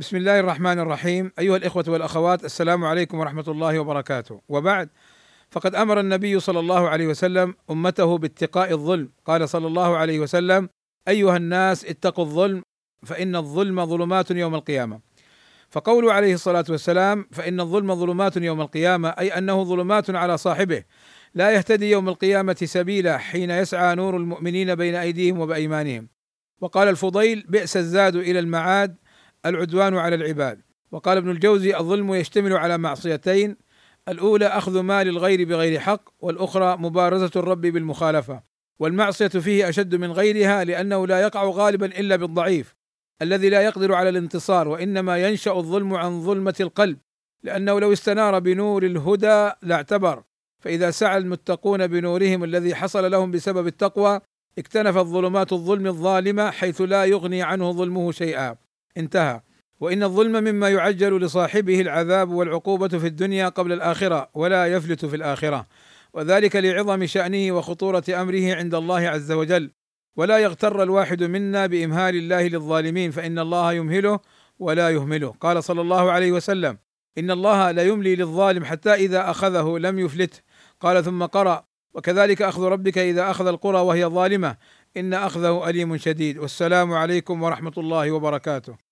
بسم الله الرحمن الرحيم. أيها الإخوة والأخوات السلام عليكم ورحمة الله وبركاته. وبعد فقد أمر النبي صلى الله عليه وسلم أمته باتقاء الظلم. قال صلى الله عليه وسلم أيها الناس اتقوا الظلم فإن الظلم ظلمات يوم القيامة. فقوله عليه الصلاة والسلام فإن الظلم ظلمات يوم القيامة أي أنه ظلمات على صاحبه لا يهتدي يوم القيامة سبيلا حين يسعى نور المؤمنين بين أيديهم وبأيمانهم. وقال الفضيل بئس الزاد إلى المعاد العدوان على العباد. وقال ابن الجوزي الظلم يشتمل على معصيتين الأولى أخذ مال الغير بغير حق والأخرى مبارزة الرب بالمخالفة. والمعصية فيه أشد من غيرها لأنه لا يقع غالبا إلا بالضعيف الذي لا يقدر على الانتصار وإنما ينشأ الظلم عن ظلمة القلب لأنه لو استنار بنور الهدى لاعتبر فإذا سعى المتقون بنورهم الذي حصل لهم بسبب التقوى اكتنفت ظلمات الظلم الظالمة حيث لا يغني عنه ظلمه شيئا. انتهى. وإن الظلم مما يعجل لصاحبه العذاب والعقوبة في الدنيا قبل الآخرة ولا يفلت في الآخرة. وذلك لعظم شأنه وخطورة أمره عند الله عز وجل. ولا يغتر الواحد منا بإمهال الله للظالمين فإن الله يمهله ولا يهمله. قال صلى الله عليه وسلم إن الله لا يملي للظالم حتى إذا أخذه لم يفلته. قال ثم قرأ وكذلك أخذ ربك إذا أخذ القرى وهي ظالمة. إن أخذه أليم شديد. والسلام عليكم ورحمة الله وبركاته.